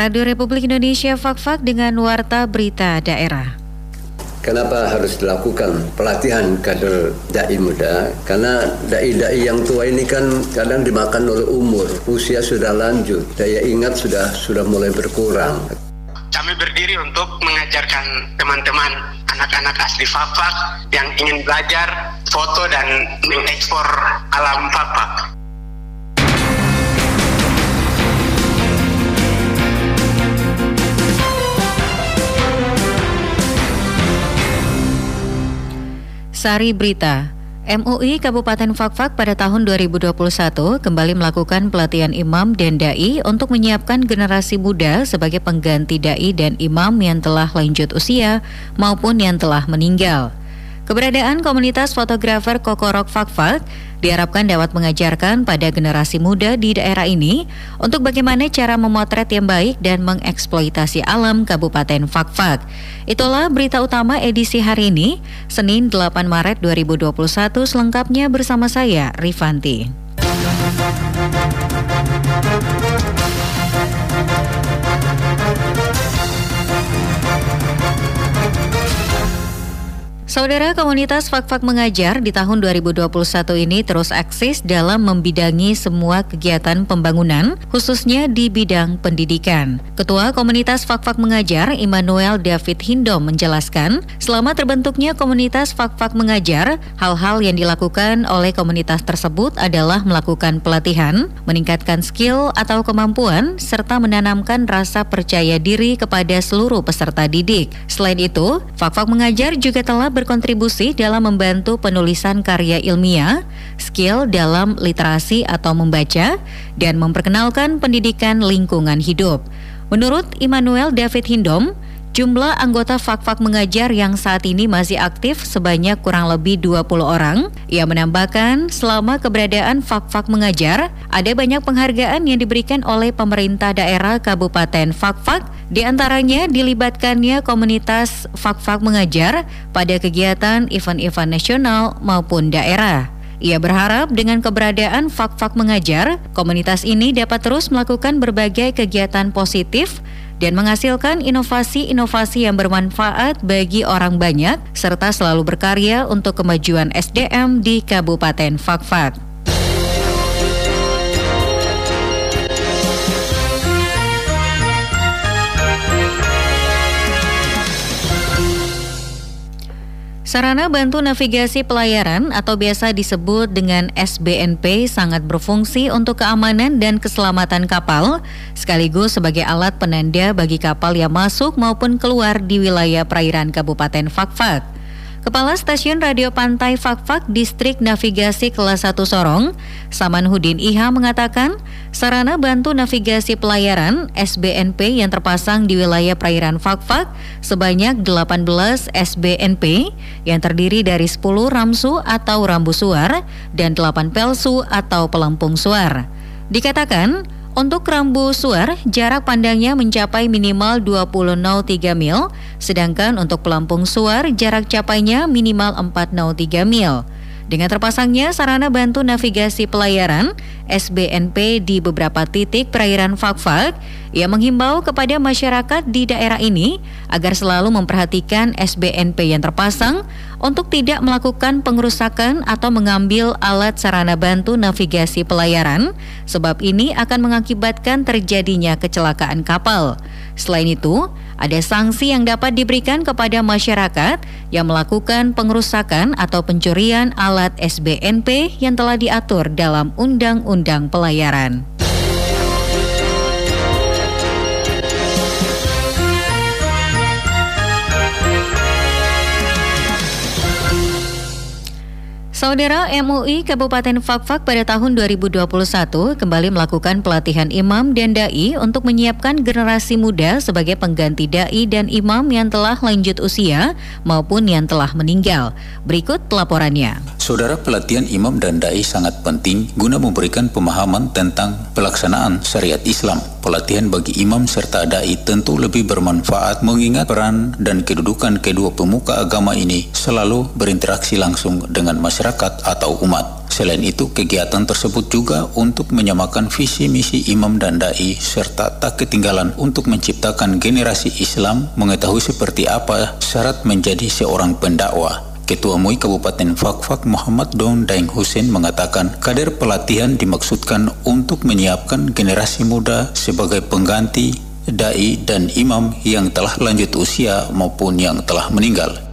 Radio Republik Indonesia Fakfak dengan Warta Berita Daerah. Kenapa harus dilakukan pelatihan kader dai muda? Karena dai-dai yang tua ini kan kadang dimakan oleh umur, usia sudah lanjut, daya ingat sudah sudah mulai berkurang. Kami berdiri untuk mengajarkan teman-teman anak-anak asli Fakfak yang ingin belajar foto dan mengekspor alam Fakfak. Sari Berita, MUI Kabupaten Fakfak pada tahun 2021 kembali melakukan pelatihan imam dan dai untuk menyiapkan generasi muda sebagai pengganti dai dan imam yang telah lanjut usia maupun yang telah meninggal. Keberadaan komunitas fotografer Kokorok Fakfak diharapkan dapat mengajarkan pada generasi muda di daerah ini untuk bagaimana cara memotret yang baik dan mengeksploitasi alam Kabupaten Fakfak. Itulah berita utama edisi hari ini, Senin 8 Maret 2021 selengkapnya bersama saya, Rifanti. Saudara komunitas Fakfak Mengajar di tahun 2021 ini terus eksis dalam membidangi semua kegiatan pembangunan, khususnya di bidang pendidikan. Ketua komunitas Fakfak Mengajar, Immanuel David Hindom menjelaskan, selama terbentuknya komunitas Fakfak Mengajar, hal-hal yang dilakukan oleh komunitas tersebut adalah melakukan pelatihan, meningkatkan skill atau kemampuan, serta menanamkan rasa percaya diri kepada seluruh peserta didik. Selain itu, Fakfak Mengajar juga telah berkontribusi dalam membantu penulisan karya ilmiah, skill dalam literasi atau membaca, dan memperkenalkan pendidikan lingkungan hidup. Menurut Immanuel David Hindom, Jumlah anggota Fakfak mengajar yang saat ini masih aktif sebanyak kurang lebih 20 orang. Ia menambahkan selama keberadaan Fakfak mengajar, ada banyak penghargaan yang diberikan oleh pemerintah daerah Kabupaten Fakfak, di antaranya dilibatkannya komunitas Fakfak mengajar pada kegiatan event-event nasional maupun daerah. Ia berharap dengan keberadaan Fakfak mengajar, komunitas ini dapat terus melakukan berbagai kegiatan positif dan menghasilkan inovasi-inovasi yang bermanfaat bagi orang banyak serta selalu berkarya untuk kemajuan SDM di Kabupaten Fakfak. Sarana bantu navigasi pelayaran atau biasa disebut dengan SBNP sangat berfungsi untuk keamanan dan keselamatan kapal sekaligus sebagai alat penanda bagi kapal yang masuk maupun keluar di wilayah perairan Kabupaten Fakfak. Kepala Stasiun Radio Pantai Fakfak Distrik Navigasi Kelas 1 Sorong, Samanhudin Iha mengatakan, sarana bantu navigasi pelayaran SBNP yang terpasang di wilayah perairan Fakfak sebanyak 18 SBNP yang terdiri dari 10 ramsu atau rambu suar dan 8 pelsu atau pelampung suar. Dikatakan, untuk rambu suar, jarak pandangnya mencapai minimal 20 03 mil, sedangkan untuk pelampung suar, jarak capainya minimal 4 03 mil. Dengan terpasangnya sarana bantu navigasi pelayaran SBNP di beberapa titik perairan Fakfak, ia menghimbau kepada masyarakat di daerah ini agar selalu memperhatikan SBNP yang terpasang untuk tidak melakukan pengerusakan atau mengambil alat sarana bantu navigasi pelayaran, sebab ini akan mengakibatkan terjadinya kecelakaan kapal. Selain itu, ada sanksi yang dapat diberikan kepada masyarakat yang melakukan pengerusakan atau pencurian alat SBNP yang telah diatur dalam Undang-Undang Pelayaran. Saudara MUI Kabupaten Fakfak pada tahun 2021 kembali melakukan pelatihan imam dan dai untuk menyiapkan generasi muda sebagai pengganti dai dan imam yang telah lanjut usia maupun yang telah meninggal. Berikut pelaporannya. Saudara pelatihan imam dan dai sangat penting guna memberikan pemahaman tentang pelaksanaan syariat Islam. Pelatihan bagi imam serta dai tentu lebih bermanfaat mengingat peran dan kedudukan kedua pemuka agama ini selalu berinteraksi langsung dengan masyarakat atau umat Selain itu, kegiatan tersebut juga untuk menyamakan visi misi imam dan dai serta tak ketinggalan untuk menciptakan generasi Islam mengetahui seperti apa syarat menjadi seorang pendakwah. Ketua MUI Kabupaten Fakfak Muhammad Don Daeng Hussein mengatakan kader pelatihan dimaksudkan untuk menyiapkan generasi muda sebagai pengganti dai dan imam yang telah lanjut usia maupun yang telah meninggal.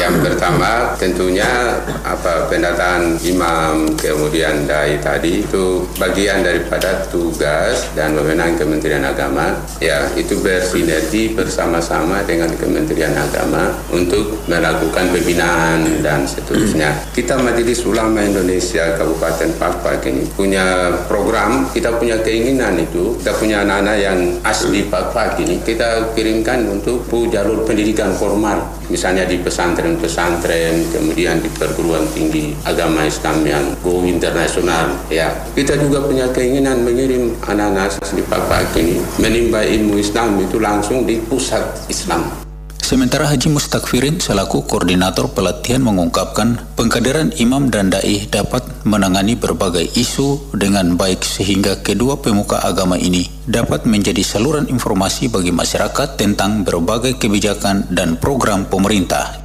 Yang pertama tentunya apa pendataan imam kemudian dai tadi itu bagian daripada tugas dan wewenang Kementerian Agama ya itu bersinergi bersama-sama dengan Kementerian Agama untuk melakukan pembinaan dan seterusnya. Kita Majelis Ulama Indonesia Kabupaten Pakpak ini punya program, kita punya keinginan itu, kita punya anak-anak yang asli Pakpak ini kita kirimkan untuk jalur pendidikan formal misalnya di pesantren-pesantren, kemudian di perguruan tinggi agama Islam yang go internasional. Ya, kita juga punya keinginan mengirim anak-anak di Papua ini menimba ilmu Islam itu langsung di pusat Islam. Sementara Haji Mustakfirin selaku koordinator pelatihan mengungkapkan pengkaderan imam dan dai dapat menangani berbagai isu dengan baik sehingga kedua pemuka agama ini dapat menjadi saluran informasi bagi masyarakat tentang berbagai kebijakan dan program pemerintah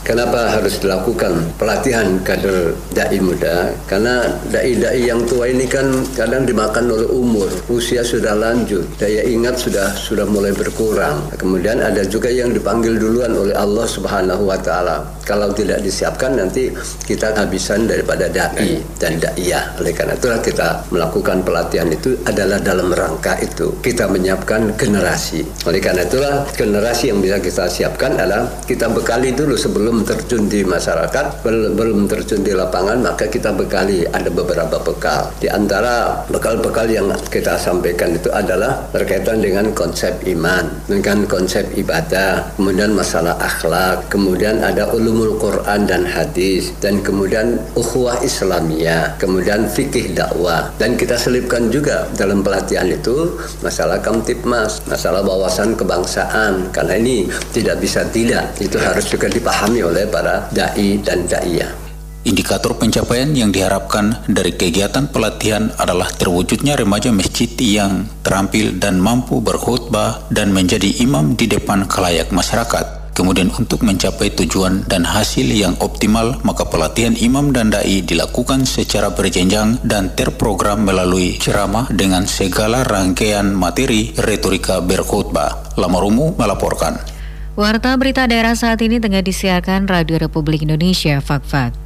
Kenapa harus dilakukan pelatihan kader dai muda? Karena dai-dai yang tua ini kan kadang dimakan oleh umur, usia sudah lanjut, daya ingat sudah sudah mulai berkurang. Kemudian ada juga yang dipanggil duluan oleh Allah Subhanahu wa taala. Kalau tidak disiapkan nanti kita habisan daripada dai dan daiyah. Oleh karena itulah kita melakukan pelatihan itu adalah dalam rangka itu kita menyiapkan generasi. Oleh karena itulah generasi yang bisa kita siapkan adalah kita bekali dulu sebelum belum terjun di masyarakat, belum terjun di lapangan, maka kita bekali ada beberapa bekal. Di antara bekal-bekal yang kita sampaikan itu adalah berkaitan dengan konsep iman, dengan konsep ibadah, kemudian masalah akhlak, kemudian ada ulumul Quran dan hadis, dan kemudian ukhuwah Islamiyah, kemudian fikih dakwah. Dan kita selipkan juga dalam pelatihan itu masalah kamtipmas, masalah wawasan kebangsaan, karena ini tidak bisa tidak, itu harus juga dipahami oleh para dai dan daiyah. Indikator pencapaian yang diharapkan dari kegiatan pelatihan adalah terwujudnya remaja masjid yang terampil dan mampu berkhutbah dan menjadi imam di depan kelayak masyarakat. Kemudian untuk mencapai tujuan dan hasil yang optimal, maka pelatihan imam dan dai dilakukan secara berjenjang dan terprogram melalui ceramah dengan segala rangkaian materi retorika berkhutbah. Lamarumu melaporkan. Warta berita daerah saat ini tengah disiarkan Radio Republik Indonesia Fakfak.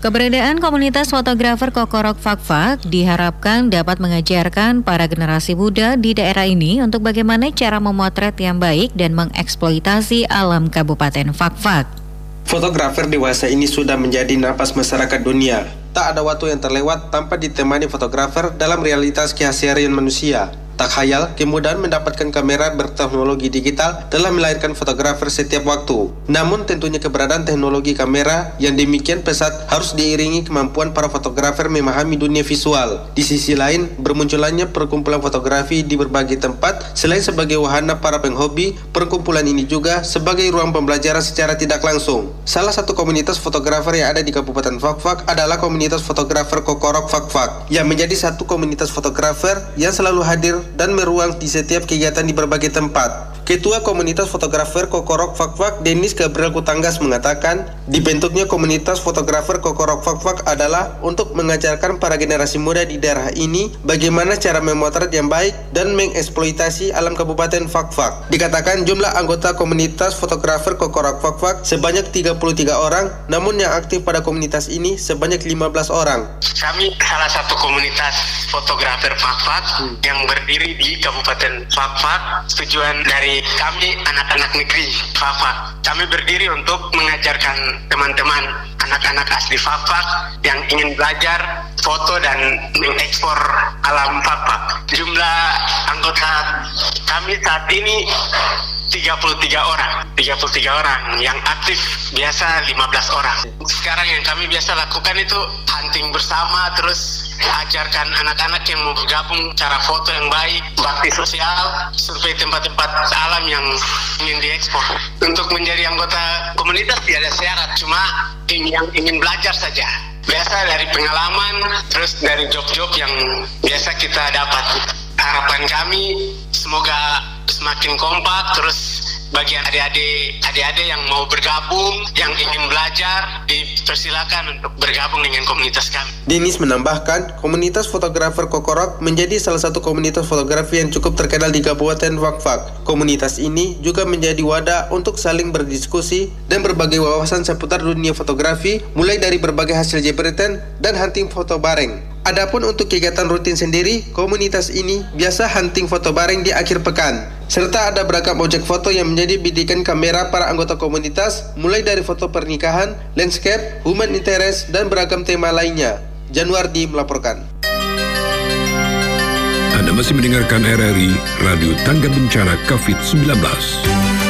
Keberadaan komunitas fotografer Kokorok Fakfak diharapkan dapat mengajarkan para generasi muda di daerah ini untuk bagaimana cara memotret yang baik dan mengeksploitasi alam Kabupaten Fakfak. Fotografer dewasa ini sudah menjadi napas masyarakat dunia. Tak ada waktu yang terlewat tanpa ditemani fotografer dalam realitas keseharian manusia. Tak khayal, kemudahan mendapatkan kamera berteknologi digital telah melahirkan fotografer setiap waktu. Namun tentunya keberadaan teknologi kamera yang demikian pesat harus diiringi kemampuan para fotografer memahami dunia visual. Di sisi lain, bermunculannya perkumpulan fotografi di berbagai tempat selain sebagai wahana para penghobi, perkumpulan ini juga sebagai ruang pembelajaran secara tidak langsung. Salah satu komunitas fotografer yang ada di Kabupaten Fakfak adalah komunitas fotografer Kokorok Fakfak yang menjadi satu komunitas fotografer yang selalu hadir dan meruang di setiap kegiatan di berbagai tempat. Ketua Komunitas Fotografer Kokorok Fakfak Denis Gabriel Kutanggas mengatakan, dibentuknya komunitas fotografer Kokorok Fakfak adalah untuk mengajarkan para generasi muda di daerah ini bagaimana cara memotret yang baik dan mengeksploitasi alam Kabupaten Fakfak. Dikatakan jumlah anggota komunitas fotografer Kokorok Fakfak sebanyak 33 orang, namun yang aktif pada komunitas ini sebanyak 15 orang. Kami salah satu komunitas fotografer Fakfak hmm. yang berdiri di Kabupaten Fakfak. Tujuan dari kami anak-anak negeri Fafak. Kami berdiri untuk mengajarkan teman-teman anak-anak asli Fafak yang ingin belajar foto dan mengekspor alam Fafak. Jumlah anggota kami saat ini 33 orang 33 orang yang aktif biasa 15 orang sekarang yang kami biasa lakukan itu hunting bersama terus ajarkan anak-anak yang mau bergabung cara foto yang baik bakti sosial survei tempat-tempat alam yang ingin diekspor. Untuk menjadi anggota komunitas tidak ada syarat cuma yang ingin belajar saja. Biasa dari pengalaman terus dari job-job yang biasa kita dapat. Harapan kami semoga semakin kompak terus bagi adik-adik adik-adik yang mau bergabung yang ingin belajar dipersilakan untuk bergabung dengan komunitas kami. Dinis menambahkan, komunitas fotografer Kokorok menjadi salah satu komunitas fotografi yang cukup terkenal di Kabupaten Wakfak. Komunitas ini juga menjadi wadah untuk saling berdiskusi dan berbagi wawasan seputar dunia fotografi, mulai dari berbagai hasil jepretan dan hunting foto bareng. Adapun untuk kegiatan rutin sendiri, komunitas ini biasa hunting foto bareng di akhir pekan. Serta ada beragam objek foto yang menjadi bidikan kamera para anggota komunitas, mulai dari foto pernikahan, landscape, human interest, dan beragam tema lainnya. Januardi melaporkan. Anda masih mendengarkan RRI Radio Tangga Bencana COVID-19.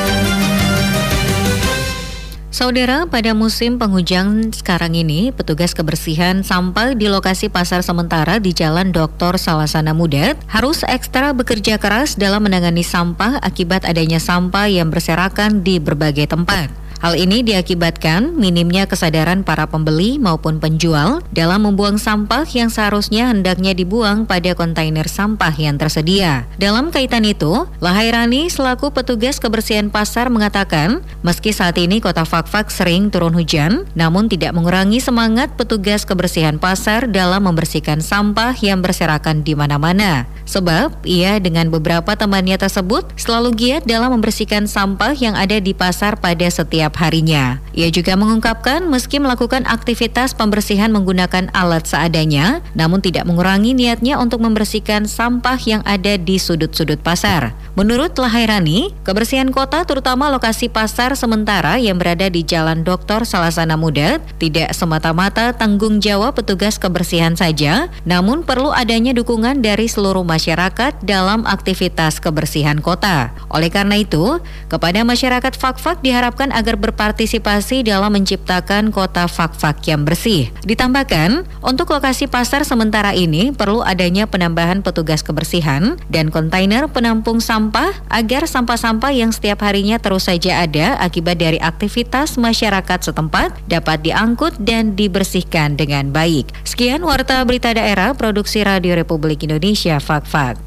Saudara, pada musim penghujan sekarang ini, petugas kebersihan sampah di lokasi pasar sementara di Jalan Dr. Salasana Mudat harus ekstra bekerja keras dalam menangani sampah akibat adanya sampah yang berserakan di berbagai tempat. Hal ini diakibatkan minimnya kesadaran para pembeli maupun penjual dalam membuang sampah yang seharusnya hendaknya dibuang pada kontainer sampah yang tersedia. Dalam kaitan itu, Lahairani selaku petugas kebersihan pasar mengatakan, meski saat ini kota Fakfak sering turun hujan, namun tidak mengurangi semangat petugas kebersihan pasar dalam membersihkan sampah yang berserakan di mana-mana. Sebab ia dengan beberapa temannya tersebut selalu giat dalam membersihkan sampah yang ada di pasar pada setiap setiap harinya. Ia juga mengungkapkan meski melakukan aktivitas pembersihan menggunakan alat seadanya, namun tidak mengurangi niatnya untuk membersihkan sampah yang ada di sudut-sudut pasar. Menurut Lahairani, kebersihan kota terutama lokasi pasar sementara yang berada di Jalan Doktor Salasana Muda tidak semata-mata tanggung jawab petugas kebersihan saja, namun perlu adanya dukungan dari seluruh masyarakat dalam aktivitas kebersihan kota. Oleh karena itu, kepada masyarakat Fakfak diharapkan agar berpartisipasi dalam menciptakan kota fak-fak yang bersih. Ditambahkan, untuk lokasi pasar sementara ini perlu adanya penambahan petugas kebersihan dan kontainer penampung sampah agar sampah-sampah yang setiap harinya terus saja ada akibat dari aktivitas masyarakat setempat dapat diangkut dan dibersihkan dengan baik. Sekian Warta Berita Daerah Produksi Radio Republik Indonesia Fak-Fak.